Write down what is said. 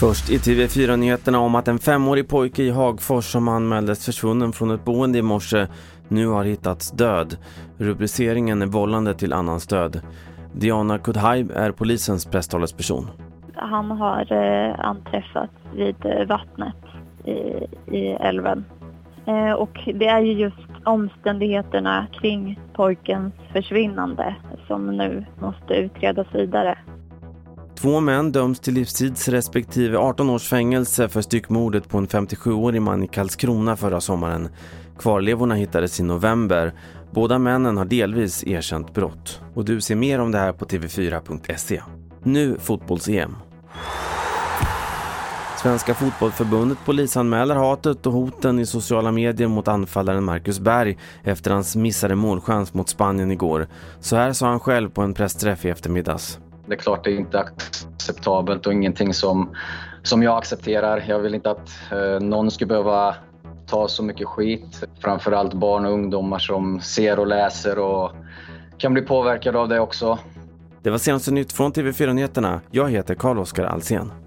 Först i TV4-nyheterna om att en femårig pojke i Hagfors som anmäldes försvunnen från ett boende i morse nu har hittats död. Rubriceringen är vållande till annans död. Diana Kudhaib är polisens presstalesperson. Han har eh, anträffats vid eh, vattnet i, i älven. Eh, och det är ju just omständigheterna kring pojkens försvinnande som nu måste utredas vidare. Två män döms till livstids respektive 18 års fängelse för styckmordet på en 57-årig man i Karlskrona förra sommaren. Kvarlevorna hittades i november. Båda männen har delvis erkänt brott. Och du ser mer om det här på tv4.se. Nu fotbolls-EM. Svenska fotbollförbundet polisanmäler hatet och hoten i sociala medier mot anfallaren Marcus Berg efter hans missade målchans mot Spanien igår. Så här sa han själv på en pressträff i eftermiddags. Det är klart det är inte acceptabelt och ingenting som, som jag accepterar. Jag vill inte att eh, någon ska behöva ta så mycket skit. Framförallt barn och ungdomar som ser och läser och kan bli påverkade av det också. Det var senaste nytt från TV4 Nyheterna. Jag heter Carl-Oskar Alsen.